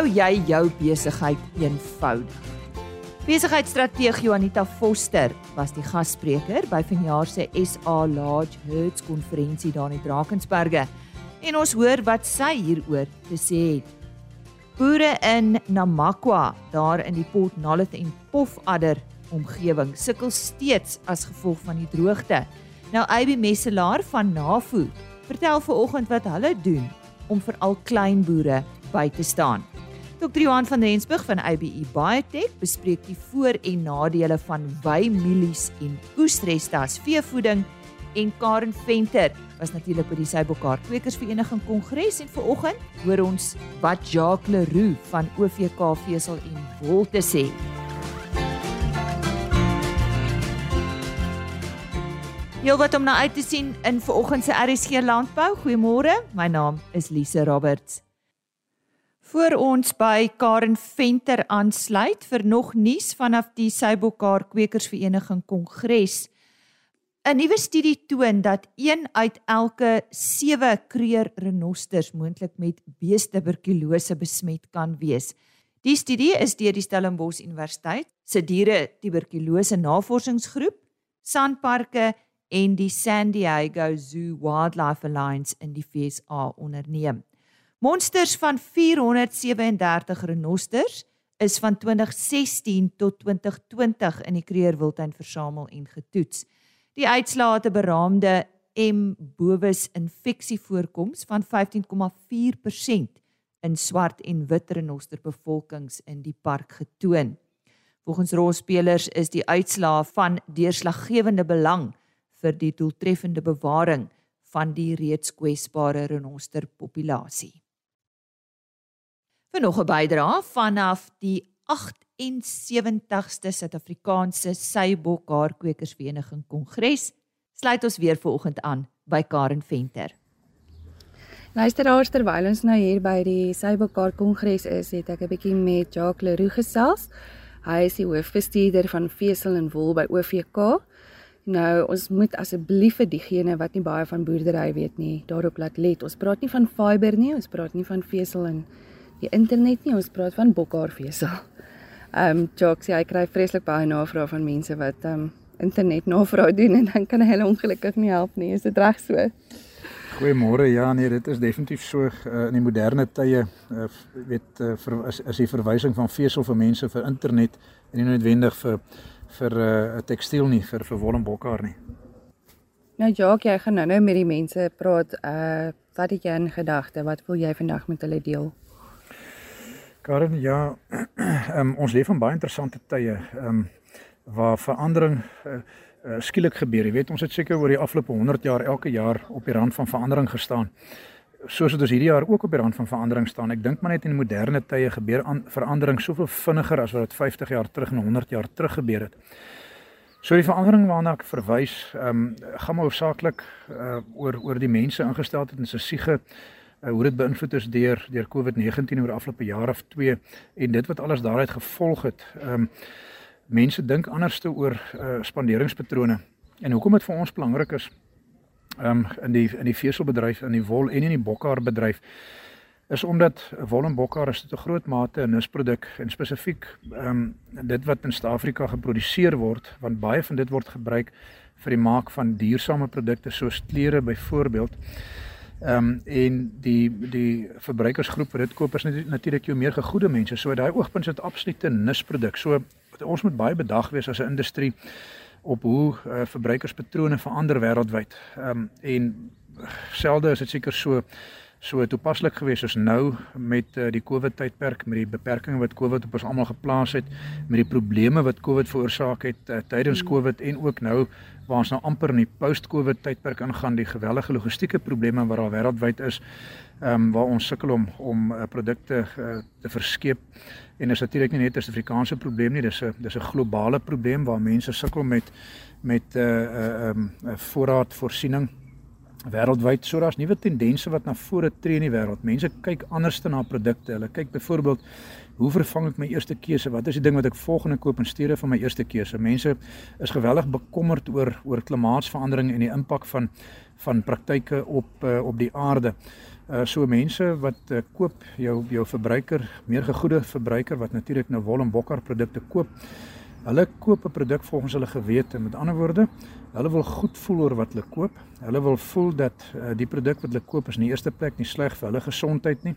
hou jy jou besigheid eenvoudig? Besigheidsstrateeg Juanita Foster was die gasspreker by vanjaar se SA Large Herds konferensie daar in Drakensberge. En ons hoor wat sy hieroor te sê het. Boere in Namakwa, daar in die Port Nolloth en Pofadder omgewing, sukkel steeds as gevolg van die droogte. Nou AB Messelaar van Navo vertel vanoggend wat hulle doen om vir al klein boere by te staan. Dr. Johan van Rensburg van IBE Biotech bespreek die voor- en nadele van wymielies en oesreste as veevoeding en Karen Venter was natuurlik by die Sybokar Kwekersvereniging Kongres en vanoggend hoor ons wat Jacques Leroux van OVK Vesel en Wol te sê. Jy wat om na uit te sien in vanoggend se RSG Landbou. Goeiemôre. My naam is Lise Roberts. Voor ons by Karen Venter aansluit vir nog nuus vanaf die Sybokar Kwekersvereniging Kongres. 'n Nuwe studie toon dat 1 uit elke 7 kreer renosters moontlik met beestetuberkulose besmet kan wees. Die studie is deur die Stellenbosch Universiteit se diere tuberkulose navorsingsgroep, Sanparke en die San Diego Zoo Wildlife Alliance in die FSA onderneem. Monsters van 437 renosters is van 2016 tot 2020 in die Kreerwildtuin versamel en getoets. Die uitslae het 'n beraamde M bovis infeksievoorkoms van 15,4% in swart en wit renoster bevolkings in die park getoon. Volgens rolspelers is die uitslae van deurslaggewende belang vir die doeltreffende bewaring van die reeds kwesbare renosterpopulasie. Vir nog 'n bydrae vanaf die 78ste Suid-Afrikaanse Seibokhaar Kwekersvereniging Kongres sluit ons weer vanoggend aan by Karen Venter. Luisteraars terwyl ons nou hier by die Seibokhaar Kongres is, het ek 'n bietjie met Jacques Leroux gesels. Hy is die hoofbestuurder van Vesel en Wol by OVK Nou, ons moet asseblief vir diegene wat nie baie van boerdery weet nie, daarop laat let. Ons praat nie van fiber nie, ons praat nie van vesel en die internet nie, ons praat van bokhaarvesel. Ehm um, Jocks, hy kry vreeslik baie navrae van mense wat ehm um, internet navrae doen en dan kan hy hulle ongelukkig nie help nie. Is dit reg so? Goeiemôre. Ja, nee, dit is definitief so uh, in die moderne tye, uh, weet uh, vir, is is die verwysing van vesel vir mense vir internet en nie noodwendig vir vir 'n uh, tekstiel nie vir vir wol en bokhaar nie. Nou Jacques, jy gaan nou-nou met die mense praat. Uh wat het jy in gedagte? Wat wil jy vandag met hulle deel? Karen, ja, um, ons leef in baie interessante tye. Ehm um, waar verandering uh, uh, skielik gebeur. Jy weet, ons het seker oor die afgelope 100 jaar elke jaar op die rand van verandering gestaan soos dit ons hierdie jaar ook op die rand van verandering staan. Ek dink maar net in moderne tye gebeur aan verandering soveel vinniger as wat dit 50 jaar terug en 100 jaar terug gebeur het. So die verandering waarna ek verwys, ehm um, gaan maar hoofsaaklik uh oor oor die mense ingestel het en se siege uh, hoe dit beïnvloed is deur deur COVID-19 oor die afgelope jaar of 2 en dit wat alles daaruit gevolg het. Ehm um, mense dink anderste oor uh spanderingspatrone en hoekom dit vir ons belangrik is um, in die in die veselbedryf in die wol en in die bokhaarbedryf is omdat wol en bokhaar is tot 'n groot mate 'n nisproduk en spesifiek ehm um, dit wat in Suid-Afrika geproduseer word want baie van dit word gebruik vir die maak van duursame produkte soos klere byvoorbeeld. Ehm um, en die die verbruikersgroep wat dit koop is natuurlik jou meer gegoede mense. So daai oogpunt is dit absoluut 'n nisproduk. So ons moet baie bedag wees as 'n industrie op hoe uh, verbruikerspatrone verander wêreldwyd. Ehm um, en selde is dit seker so so toepaslik geweest as nou met uh, die COVID tydperk met die beperkings wat COVID op ons almal geplaas het, met die probleme wat COVID veroorsaak het uh, tydens COVID en ook nou waar ons nou amper in die post-COVID tydperk ingaan, die geweldige logistieke probleme wat daar wêreldwyd is, ehm um, waar ons sukkel om om uh, produkte uh, te verskeep. En dis natuurlik nie net 'n Suid-Afrikaanse probleem nie, dis 'n dis 'n globale probleem waar mense sukkel met met 'n uh, 'n uh, um, uh, voorraadvoorsiening wêreldwyd. So daar's nuwe tendense wat na vore tree in die wêreld. Mense kyk anders na produkte. Hulle kyk byvoorbeeld hoe vervang ek my eerste keuse? Wat is die ding wat ek volgende koop in steede van my eerste keuse? Mense is geweldig bekommerd oor oor klimaatsverandering en die impak van van praktyke op uh, op die aarde. Uh so mense wat uh, koop jou jou verbruiker, meer gegoede verbruiker wat natuurlik nou wol en bokkar produkte koop. Hulle koop 'n produk volgens hulle gewete. Met ander woorde, hulle wil goed voel oor wat hulle koop. Hulle wil voel dat uh, die produk wat hulle koop is in die eerste plek nie sleg vir hulle gesondheid nie.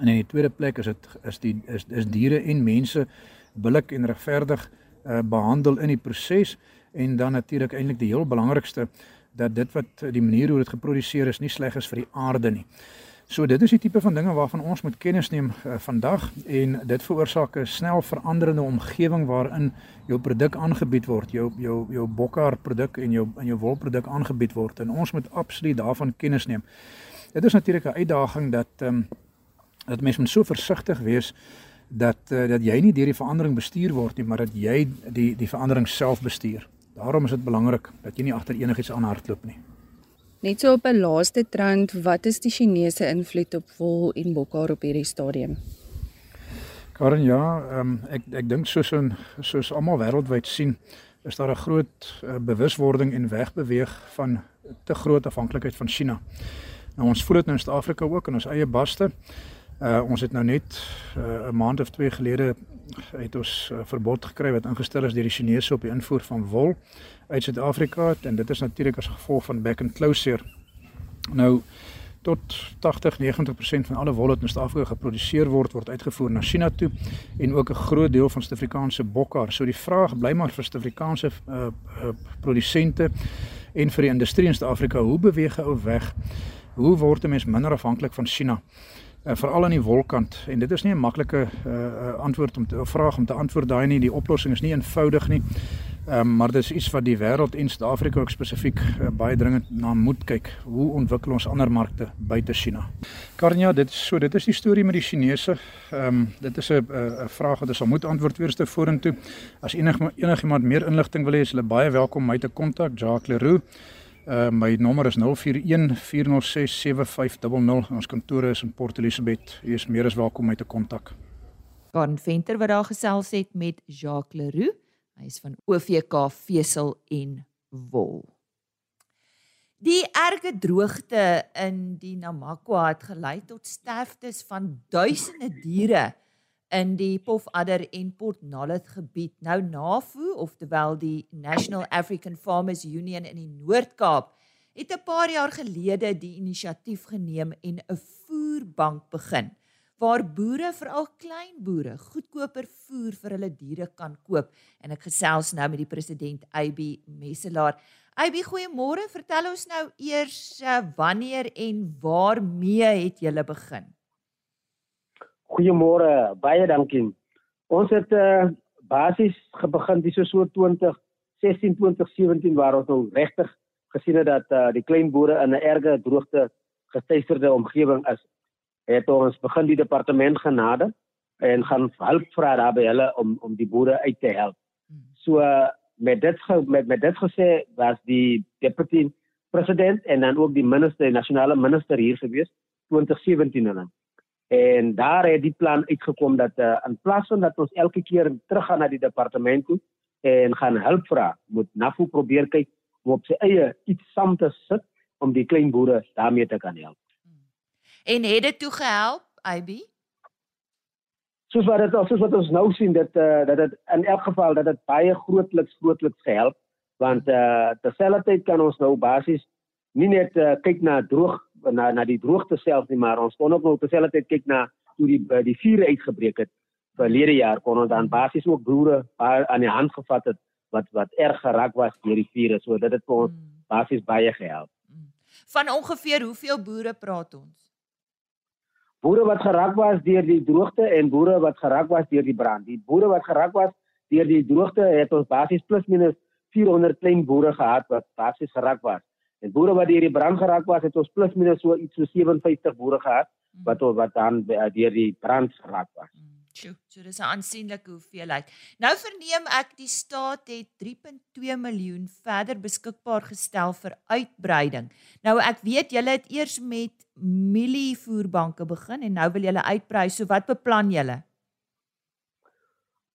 En in die tweede plek is dit is die is is diere en mense billik en regverdig uh, behandel in die proses en dan natuurlik eintlik die heel belangrikste dat dit wat die manier hoe dit geproduseer is nie sleg is vir die aarde nie. So dit is die tipe van dinge waarvan ons moet kennis neem uh, vandag en dit veroorsaak 'n snel veranderende omgewing waarin jou produk aangebied word, jou jou jou bokkar produk en jou en jou wolproduk aangebied word en ons moet absoluut daarvan kennis neem. Dit is natuurlik 'n uitdaging dat ehm um, dat mense moet so versigtig wees dat uh, dat jy nie deur die verandering bestuur word nie, maar dat jy die die verandering self bestuur. Daarom is dit belangrik dat jy nie agter enigiets aan hardloop nie. Net so op 'n laaste trend, wat is die Chinese invloed op wol en bokkar op hierdie stadium? Karen, ja, um, ek ek dink soos in soos almal wêreldwyd sien, is daar 'n groot uh, bewuswording en wegbeweeg van te groot afhanklikheid van China. Nou ons voel dit nou in Suid-Afrika ook in ons eie baste. Uh ons het nou net uh, 'n maand of 2 gelede het ons uh, verbod gekry wat ingestel is deur die Chinese op die invoer van wol uit Suid-Afrika en dit is natuurlik as gevolg van back and closure. Nou tot 80-90% van alle wol wat in Suid-Afrika geproduseer word word uitgevoer na China toe en ook 'n groot deel van Suid-Afrikaanse bokkar. So die vraag bly maar vir Suid-Afrikaanse uh, uh, produsente en vir die industrie in Suid-Afrika, hoe beweeg hy weg? Hoe word 'n mens minder afhanklik van China? Uh, veral aan die wolkant. En dit is nie 'n maklike uh, antwoord om te vraag om te antwoord daai nie. Die oplossing is nie eenvoudig nie. Um, maar dit is iets wat die wêreld en Suid-Afrika ook spesifiek uh, baie dringend na moet kyk. Hoe ontwikkel ons ander markte buite China? Karnia dit is so dit is die storie met die Chinese. Um, dit is 'n 'n vraag wat ons moet antwoord weerste vorentoe. As enig enigiemand meer inligting wil hê is hulle baie welkom my te kontak. Jacques Leroux Uh my nommer is 041 406 7500. Ons kantoor is in Port Elizabeth. Jy is meer as welkom om my te kontak. Karen Venter wat daar gesels het met Jacques Leroux. Hy is van OVK Vesel en Wol. Die erge droogte in die Namakwa het gelei tot sterftes van duisende diere in die Pofadder en Port Nolloth gebied. Nou NAFU, oftewel die National African Farmers Union in die Noord-Kaap, het 'n paar jaar gelede die inisiatief geneem en 'n voerbank begin waar boere, veral klein boere, goedkoper voer vir hulle diere kan koop. En ek gesels nou met die president AB Messelaar. AB, goeiemôre. Vertel ons nou eers uh, wanneer en waarmee het julle begin? Goeiemôre, baie dankie. Ons het uh, basies begin dis so 20 16 2017 waar ons nou regtig gesien het dat uh, die klein boere in 'n erge droogte getuisterde omgewing is. Het ons begin die departement genade en gaan help vra daar by hulle om om die boere uit te help. So uh, met dit met met dit gesê was die deputy president en dan ook die minister, nasionale minister hier gewees 2017 en dan En daar het die plan uitgekom dat uh, in plaas van dat ons elke keer teruggaan na die departement toe en gaan hulp vra, moet NAFU probeer kyk om op sy eie iets saam te sit om die klein boere daarmee te kan help. En het dit toe gehelp, IB? Soos wat dit soos wat ons nou sien dat uh, dat dit in elk geval dat dit baie grootliks grootliks gehelp want uh, terselfdertyd kan ons nou basies nie net uh, kyk na droog na na die droogte self nie, maar ons kon ook nog terselfdertyd kyk na hoe die eh, die vuur uitgebreek het verlede jaar kon ons dan basies ook boere aan die hand gevat het wat wat erg geraak was deur die vuur, so dit het vir ons mm. basies baie gehelp. Mm. Van ongeveer hoeveel boere praat ons? Boere wat geraak was deur die droogte en boere wat geraak was deur die brand. Die boere wat geraak was deur die droogte het ons basies plus minus 400 klein boere gehad wat basies geraak was. En boere wat deur die brand geraak was, het ons plus minus so iets so 57 boere gehad mm. wat wat dan eh, deur die brand geraak was. Mm. Sjoe, so dis 'n aansienlike hoeveelheid. Nou verneem ek die staat het 3.2 miljoen verder beskikbaar gestel vir uitbreiding. Nou ek weet julle het eers met mielievoerbanke begin en nou wil julle uitbrei. So wat beplan julle?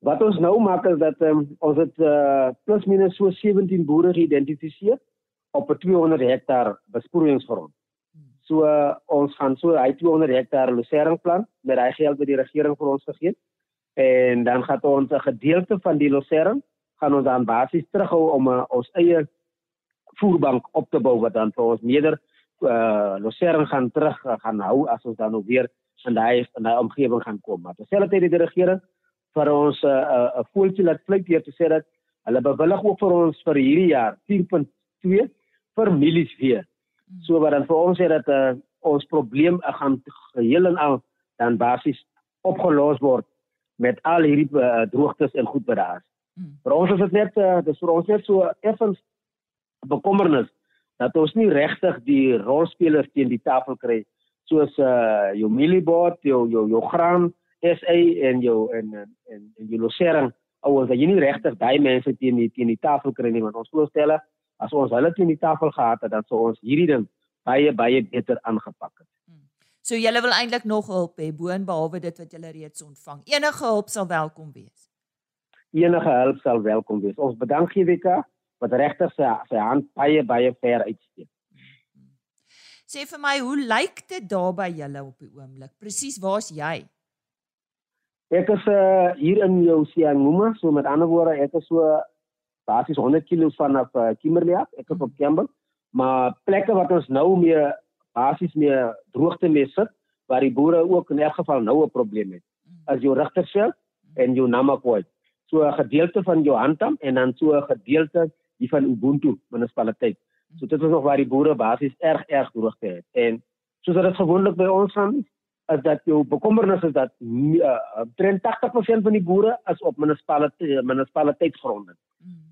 Wat ons nou maak is dat um, ons het uh, plus minus so 17 boere geïdentifiseer op 'n 200 hektaar besproeiingsgrond. So uh, ons gaan so hy 200 hektaar losering plan met daai geld wat die regering vir ons gegee het. En dan gaan ons 'n gedeelte van die losering gaan ons dan basies terughou om uh, ons eie voerbank op te bou wat dan vir ons meerder uh, losering gaan terug uh, gaan hou as ons dan nog weer in daai in daai omgewing gaan kom. Maar terselfdertyd het die regering vir ons 'n uh, uh, voeltjie laat vlieg deur te sê dat hulle bewillig ook vir ons vir hierdie jaar 10.2 vir milies weer. Hmm. So wat dan vir ons sê dat uh, ons probleem uh, gaan geheel en al dan basies opgelos word met al hierdie uh, droogtes en goed is. Hmm. Vir ons is dit net uh, dis vir ons net so effens bekommernis dat ons nie regtig die rolspelers teen die tafel kry soos uh jou mieliebord, jou jou jou graan SA en jou en en en jou losering ouers dat jy nie regtig daai mense teen die teen die tafel kry nie want ons voorstelle as ons hulle teen die tafel gehad het dan sou ons hierdie ding baie baie beter aangepak het. Hmm. So julle wil eintlik nog hulp hê boonbehalwe dit wat julle reeds ontvang. Enige hulp sal welkom wees. Enige hulp sal welkom wees. Ons bedank GWK wat regtig sy sy hand baie baie ver uitsteek. Sê vir my, hoe lyk dit daar by julle op die oomblik? Presies, waar's jy? Ek is uh, hier in jou Sianguma, so met ander woorde, ek is so basies 100 km vanaf uh, Kimberley af. Ek is op Campbell, maar plekke wat ons nou meer basies meer droogte mee sit, waar die boere ook in elk geval nou 'n probleem het. As jou Richtersveld en jou Namakwa. So 'n gedeelte van Johantam en dan so 'n gedeelte die van Ubuntu munisipaliteit. So dit is nog waar die boere basies erg erg droogte het. En soos dit gewoonlik by ons gaan is dat jou bekommernis is dat uh, 83% van die boere is op munisipaliteit munisipaliteitsgronde.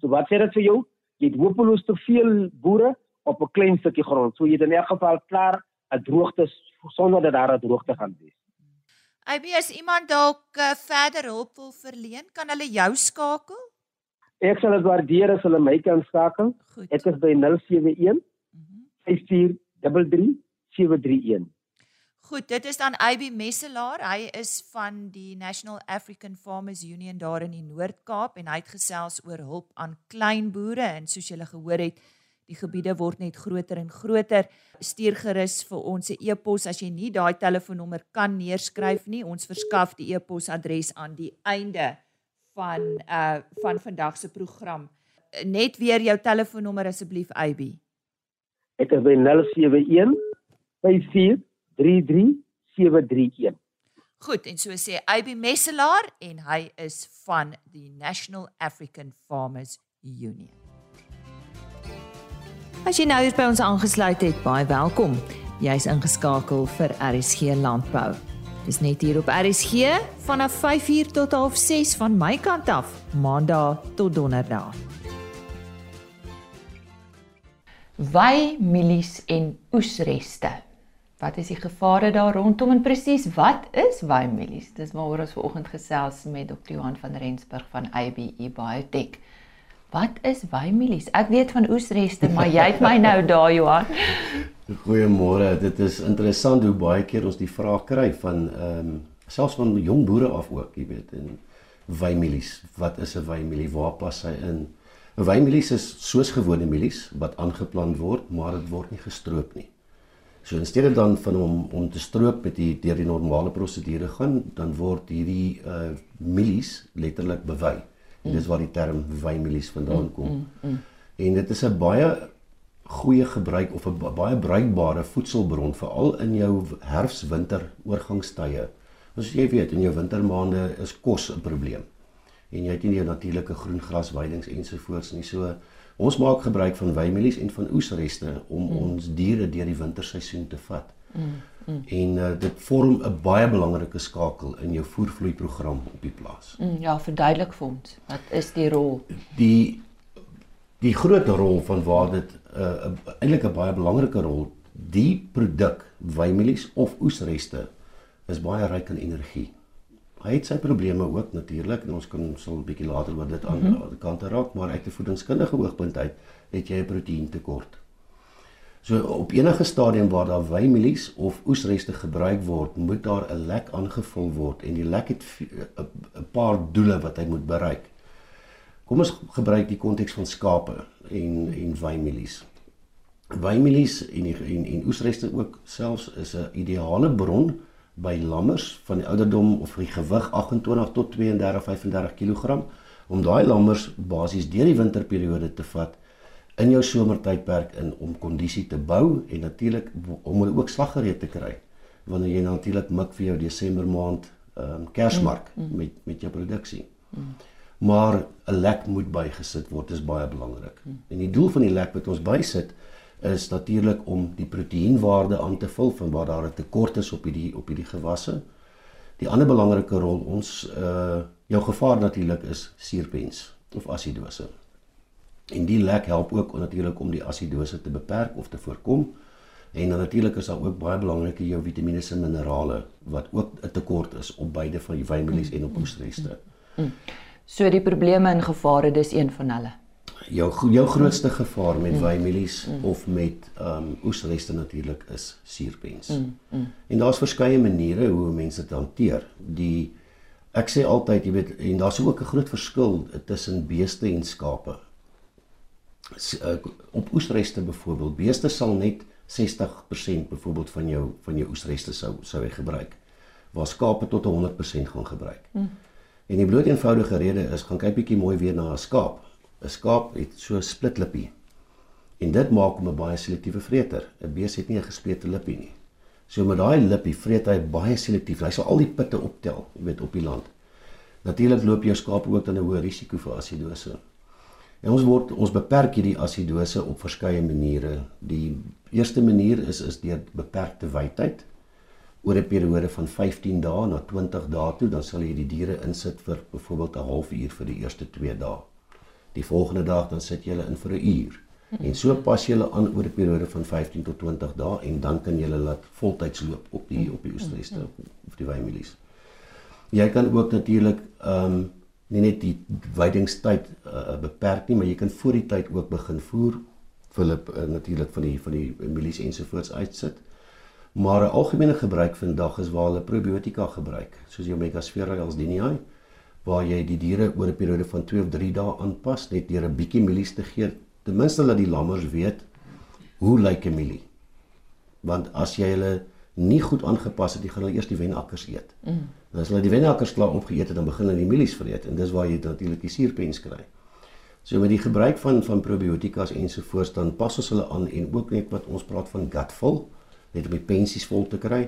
So wat sê dit vir jou? Jy het hopeloos te veel boere op 'n klein stukkie grond. So jy het in elk geval klaar 'n droogte sonder dat daar 'n droogte gaan wees. IBS iemand dalk uh, verder hulp wil verleen, kan hulle jou skakel? Ek sal dit waardeer as hulle my kan skakel. Ek is by 071 5433 731. Goed, dit is dan AB Messelaar. Hy is van die National African Farmers Union daar in die Noord-Kaap en hy het gesels oor hulp aan klein boere en soos julle gehoor het, die gebiede word net groter en groter. Stuur gerus vir ons 'n e-pos as jy nie daai telefoonnommer kan neerskryf nie. Ons verskaf die e-posadres aan die einde van uh van vandag se program. Net weer jou telefoonnommer asseblief AB. Ek is by 071 5433731. Goed, en so sê AB Messelaar en hy is van die National African Farmers Union. As jy nou hier by ons aangesluit het, baie welkom. Jy's ingeskakel vir RSG Landbou. Dis net hier op RSG vanaf 5uur tot 6 van my kant af, Maandag tot Donderdag. Wy milies en oesreste. Wat is die gevare daar rondom en presies wat is wy milies? Dis waaroor ons vanoggend gesels met Dr. Johan van Rensburg van ABE Biotech. Wat is wy milies? Ek weet van oesreste, maar jy het my nou daar Johan. Goeiemôre. Dit is interessant hoe baie keer ons die vraag kry van ehm um, selfs van jong boere af ook, jy weet, en wymilies. Wat is 'n wymielie? Waar pas hy in? 'n Wymilies is soos gewone milies wat aangeplant word, maar dit word nie gestroop nie. So in steede dan van hom om te stroop met die deur die normale prosedure gaan, dan word hierdie uh milies letterlik bewy. En dis waar die term wymilies vandaan kom. Mm, mm, mm. En dit is 'n baie goeie gebruik of 'n baie bruikbare voedselbron veral in jou herfs-winter oorgangstye. Ons jy weet in jou wintermaande is kos 'n probleem. En jy het nie jou natuurlike groen grasweidings ensovoorts nie. So ons maak gebruik van weimielies en van oesreste om mm. ons diere deur die winterseisoen te vat. Mm. Mm. En uh, dit vorm 'n baie belangrike skakel in jou voervloei program op die plaas. Mm, ja, verduidelik vir ons, wat is die rol? Die die groot rol van waar dit 'n uh, uh, eintlik 'n baie belangrike rol. Die produk, wymelies of oesreste is baie ryk aan energie. Hy het sy probleme ook natuurlik en ons kan sal 'n bietjie later oor dit aan mm -hmm. kante raak, maar uit 'n voedingskundige oogpunt uit het jy 'n proteïentekort. So op enige stadium waar daar wymelies of oesreste gebruik word, moet daar 'n lek aangevul word en die lek het 'n paar doele wat hy moet bereik. Kom ons gebruik die konteks van skape en en wymelies. Wynmielies en die, en, en oesreste ook selfs is 'n ideale bron by lammers van die ouderdom of die gewig 28 tot 32 35 kg om daai lammers basies deur die winterperiode te vat in jou somertydperk in om kondisie te bou en natuurlik om hulle ook slaggereed te kry wanneer jy natuurlik mik vir jou Desember maand ehm um, Kersmark mm, mm. met met jou produksie. Mm. Maar 'n lek moet bygesit word, is baie belangrik. Mm. En die doel van die lek wat ons bysit is natuurlik om die proteïenwaarde aan te vul van waar daar 'n tekort is op hierdie op hierdie gewasse. Die ander belangrike rol ons uh jou gevaar natuurlik is suurpens of asidose. En die lek help ook natuurlik om die asidose te beperk of te voorkom. En natuurlik is daar ook baie belangrike jou vitamiene en minerale wat ook 'n tekort is op beide van die wynmelies en op oesreste. So die probleme en gevare dis een van hulle. Jou jou grootste gevaar met wynmelies of met ehm um, oesreste natuurlik is suurpens. En daar's verskeie maniere hoe mense dit hanteer. Die ek sê altyd, jy weet, en daar's ook 'n groot verskil tussen beeste en skape. Eh, op oesreste byvoorbeeld, beeste sal net 60% byvoorbeeld van jou van jou oesreste sou sou hy gebruik waar skape tot 100% gaan gebruik. Mm. En die bloot eenvoudige rede is gaan kyk bietjie mooi weer na 'n skaap. 'n Skaap het so 'n split lippie. En dit maak hom 'n baie selektiewe vreter. 'n Bees het nie 'n gesplete lippie nie. So met daai lippie vreet hy baie selektief. Hy sal al die pitte optel, jy weet, op die land. Natuurlik loop jou skaap ook dan 'n hoë risiko vir asidose. En ons word ons beperk hierdie asidose op verskeie maniere. Die eerste manier is is deur beperkte wydtyd oor 'n periode van 15 dae na 20 dae toe, dan sal jy die diere insit vir byvoorbeeld 'n halfuur vir die eerste 2 dae. Die volgende dag dan sit jy in vir 'n uur. En so pas jy aan oor 'n periode van 15 tot 20 dae en dan kan jy laat voltyds loop op die op die oesreste of die wynmelies. Jy kan ook natuurlik ehm um, nie net die weidingstyd uh, beperk nie, maar jy kan voor die tyd ook begin voer. Philip uh, natuurlik van die van die milies ensovoorts uitsit. Maar 'n algemene gebruik vandag is waar hulle probiotika gebruik, soos die omega spheroids diniai, waar jy die diere oor 'n periode van 2 of 3 dae aanpas net deur 'n bietjie milies te gee, ten minste dat die lammers weet hoe lyk 'n milie. Want as jy hulle nie goed aangepas het, jy gaan hulle eers die wenakkers eet. Mm. En as hulle die wenakkers klaar opgeëet het, dan begin hulle die mielies vreet en dis waar jy natuurlik die suurpens kry. So met die gebruik van van probiotikas ensovoorts dan pas ons hulle aan en ook net wat ons praat van gut vol, net om die pensies vol te kry.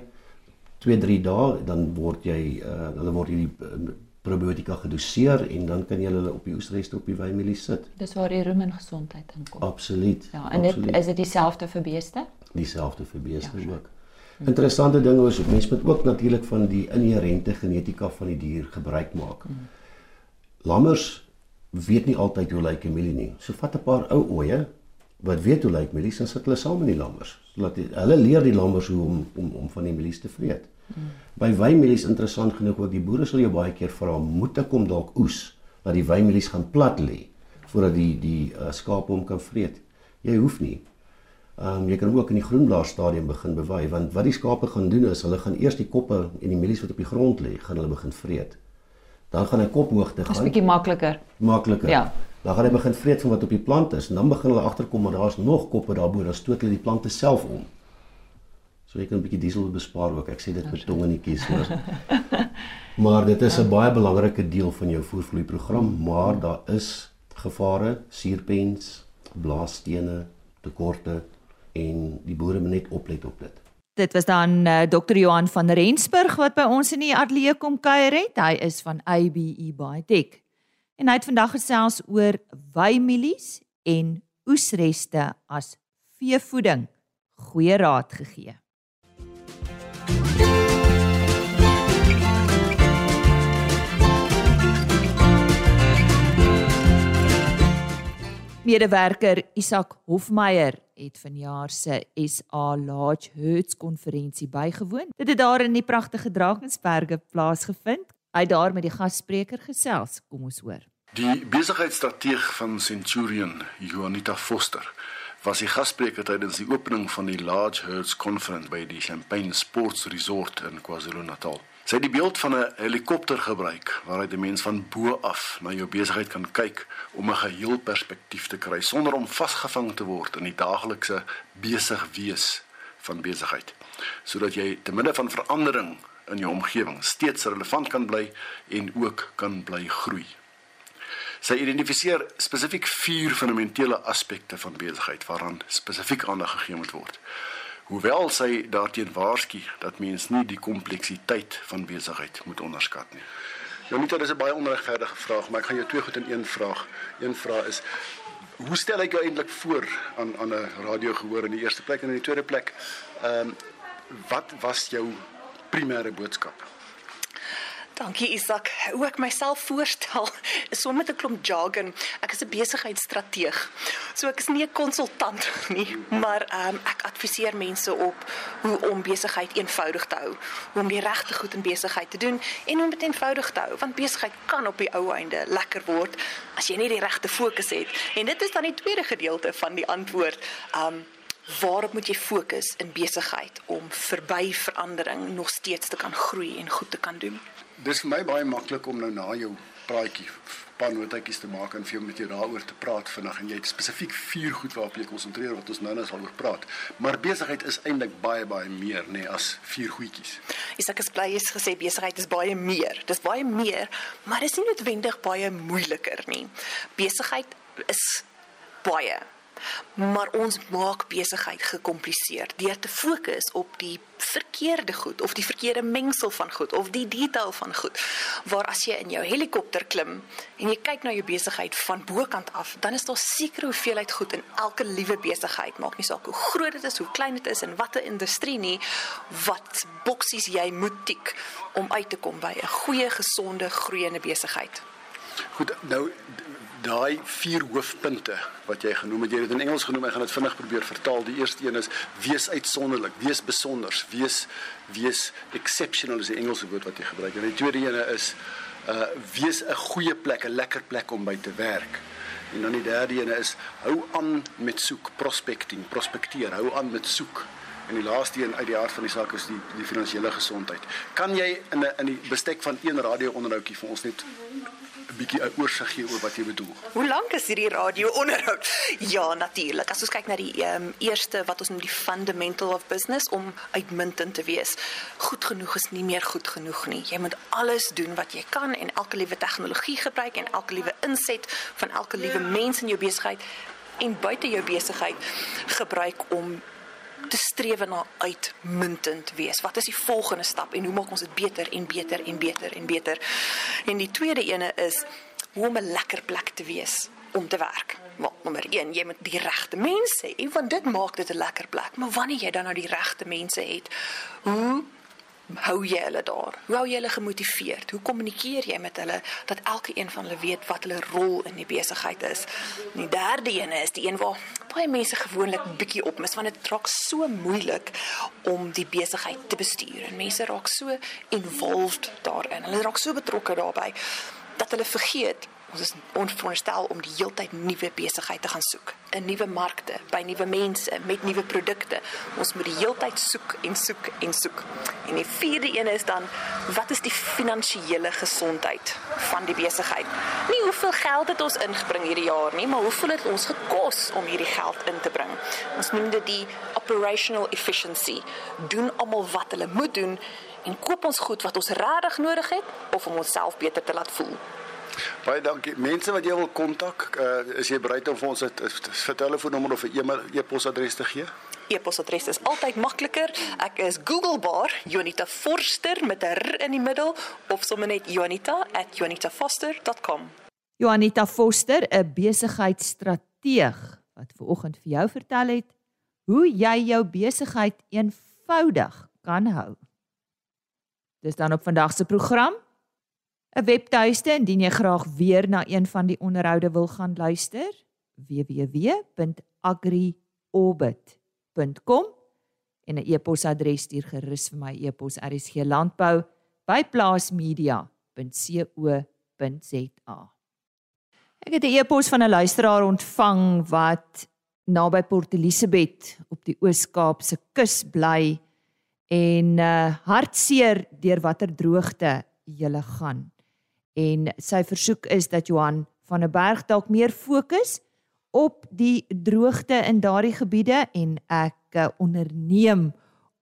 2-3 dae dan word jy uh, hulle word hierdie uh, probiotika gedoseer en dan kan jy hulle op die oesreste op die wynmielies sit. Dis waar die rumen gesondheid inkom. Absoluut. Ja, en dit is dit dieselfde vir beeste? Dieselfde vir beeste ja, ook. Interessante ding is mense moet ook natuurlik van die inherente genetika van die dier gebruik maak. Lammers weet nie altyd hoe lyk 'n mielie nie. So vat 'n paar ou ooe wat weet hoe lyk mielies en sit hulle saam met die lammers. Laat die, hulle leer die lammers hoe om om om van die mielies te vreet. Hmm. By wynmielies interessant genoeg ook die boere sal jou baie keer vra moet ek kom dalk oes dat die wynmielies gaan plat lê voordat die die uh, skape hom kan vreet. Jy hoef nie. Ehm um, jy kan ook in die groenblaar stadium begin bewaai want wat die skape gaan doen is hulle gaan eers die koppe en die mielies wat op die grond lê, gaan hulle begin vreet. Dan gaan hy kophoogte gaan. Dit is bietjie makliker. Makliker. Ja. Dan gaan hy begin vreet van wat op die plant is en dan begin hulle agterkom maar daar's nog koppe daarbo, dan stoot hulle die plante self om. So jy kan 'n bietjie diesel bespaar ook. Ek sê dit met tong in die kies hoor. maar dit is 'n baie belangrike deel van jou voervloei program, maar daar is gevare, suurpens, blaasstene, tekorte en die boere moet net oplet op dit. Dit was dan uh, eh, Dr. Johan van Rensburg wat by ons in die ateljee kom kuier het. Hy is van ABE Biotech. En hy het vandag gesels oor wymielies en oesreste as veevoeding. Goeie raad gegee. Medewerker Isak Hofmeyer het vanjaar se SA Large Herds konferensie bygewoon. Dit het daar in die pragtige Drakensberge plaasgevind. Hy het daar met die gasspreker gesels. Kom ons hoor. Die besigheidsstrateeg van Centurion, Juanita Foster, was die gasspreker tydens die opening van die Large Herds Conference by die Champagne Sports Resort in KwaZulu-Natal. Sy het die beeld van 'n helikopter gebruik waaruit 'n mens van bo af na jou besigheid kan kyk om 'n geheel perspektief te kry sonder om vasgevang te word in die daaglikse besig wees van besigheid sodat jy te midde van verandering in jou omgewing steeds relevant kan bly en ook kan bly groei. Sy identifiseer spesifiek vier fundamentele aspekte van besigheid waaraan spesifiek aandag gegee moet word. Hoewel sy daarteen waarsku dat mens nie die kompleksiteit van besigheid moet onderskat nie. Jonita, dis 'n baie onregverdige vraag, maar ek gaan jou twee goed in een vraag. Een vraag is hoe stel ek jou eintlik voor aan aan 'n radio gehoor in die eerste plek en in die tweede plek, ehm um, wat was jou primêre boodskap? Dankie Isak. Hoe ek myself voorstel is so met 'n klomp jargon. Ek is 'n besigheidsstrateeg. So ek is nie 'n konsultant nie, maar um, ek adviseer mense op hoe om besigheid eenvoudig te hou, hoe om die regte goed in besigheid te doen en om dit eenvoudig te hou, want besigheid kan op die ou einde lekker word as jy nie die regte fokus het. En dit is dan die tweede gedeelte van die antwoord. Um Waarop moet jy fokus in besigheid om verby verandering nog steeds te kan groei en goed te kan doen? Dis vir my baie maklik om nou na jou praatjie paar notetjies te maak en vir jou met jou daaroor te praat vandag en jy het spesifiek vier goed waarop jy konsentreer wat ons nou nou sal oor praat. Maar besigheid is eintlik baie baie meer nê nee, as vier goedjies. Ek is bly het gesê besigheid is baie meer. Dis baie meer, maar dis nie noodwendig baie moeiliker nie. Besigheid is baie maar ons maak besigheid gekompliseer deur te fokus op die verkeerde goed of die verkeerde mengsel van goed of die detail van goed. Waar as jy in jou helikopter klim en jy kyk na jou besigheid van bokant af, dan is daar seker hoeveelheid goed in elke liewe besigheid, maak nie saak hoe groot dit is, hoe klein dit is en watter industrie nie, wat boksies jy moet tik om uit te kom by 'n goeie, gesonde, groeiende besigheid. Goed, nou daai vier hoofpunte wat jy genoem het, jy het dit in Engels genoem, ek gaan dit vinnig probeer vertaal. Die eerste een is wees uitsonderlik, wees besonders, wees wees exceptional is die Engelse woord wat jy gebruik. En die tweede een is uh wees 'n goeie plek, 'n lekker plek om by te werk. En dan die derde een is hou aan met soek, prospecting, prospekteer, hou aan met soek. En die laaste een uit die hart van die saak is die die finansiële gesondheid. Kan jy in 'n in die bestek van een radio onderhoudjie vir ons net 'n bietjie 'n oorsig gee oor wat jy bedoel. Hoe lank is hierdie radio onderhoud? Ja, natuurlik. As ons kyk na die um, eerste wat ons noem die fundamental of business om uitmuntend te wees. Goed genoeg is nie meer goed genoeg nie. Jy moet alles doen wat jy kan en elke liewe tegnologie gebruik en elke liewe inset van elke liewe mens in jou besigheid en buite jou besigheid gebruik om te streef na uitmuntend wees. Wat is die volgende stap en hoe maak ons dit beter en beter en beter en beter? En die tweede ene is hoe om 'n lekker plek te wees om te werk. Wel, nommer 1, jy moet die regte mense hê, want dit maak dit 'n lekker plek. Maar wanneer jy dan nou die regte mense het, hoe hou jy hulle daar? Hoe hou jy hulle gemotiveerd? Hoe kommunikeer jy met hulle dat elke een van hulle weet wat hulle rol in die besigheid is? En die derde een is die een waar baie mense gewoonlik bietjie opmis want dit raak so moeilik om die besigheid te bestuur. En mense raak so involved daarin. Hulle raak so betrokke daarbey dat hulle vergeet ons is ons veronderstel om die heeltyd nuwe besigheid te gaan soek. In nuwe markte by nuwe mense met nuwe produkte. Ons moet die heeltyd soek en soek en soek. En die vierde een is dan wat is die finansiële gesondheid van die besigheid? Nie hoeveel geld het ons ingebring hierdie jaar nie maar hoeveel het ons gekos om hierdie geld in te bring? Ons noem dit die operational efficiency. Doen almal wat hulle moet doen en koop ons goed wat ons regtig nodig het of om onsself beter te laat voel Baie dankie. Mense wat jy wil kontak, uh, is jy bereid om vir ons 'n telefoonnommer of 'n e-posadres te gee? E-posadres is altyd makliker. Ek is Googlebaar, Jonita Forster met 'n r in die middel of sommer net jonita@jonitafoster.com. Jonita Forster, 'n besigheidsstrateeg wat ver oggend vir jou vertel het hoe jy jou besigheid eenvoudig kan hou. Dis dan op vandag se program 'n webtuiste indien jy graag weer na een van die onderhoude wil gaan luister www.agriorbit.com en 'n e-posadres stuur gerus vir my e-pos rsglandbou@plaasmedia.co.za Ek het 'n e-pos van 'n luisteraar ontvang wat naby Port Elizabeth op die Oos-Kaapse kus bly en uh hartseer deur watter droogte jy gaan. En sy versoek is dat Johan van der Berg dalk meer fokus op die droogte in daardie gebiede en ek uh, onderneem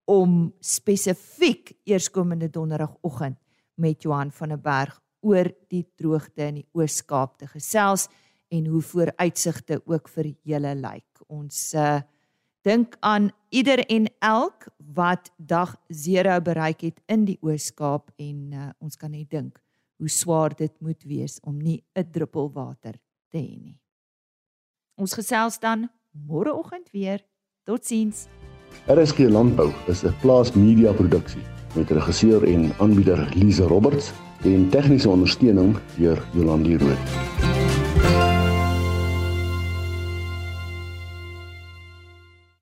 om spesifiek eerskomende donderdagoggend met Johan van der Berg oor die droogte in die Oos-Kaap te gesels en hoe vooruitsigte ook vir julle lyk. Ons uh dink aan ieder en elk wat dag 0 bereik het in die Oos-Kaap en uh, ons kan net dink hoe swaar dit moet wees om nie 'n druppel water te hê nie. Ons gesels dan môreoggend weer. Totsiens. RSG Landbou is 'n plaas media produksie met regisseur en aanbieder Lize Roberts en tegniese ondersteuning deur Jolande Rooi.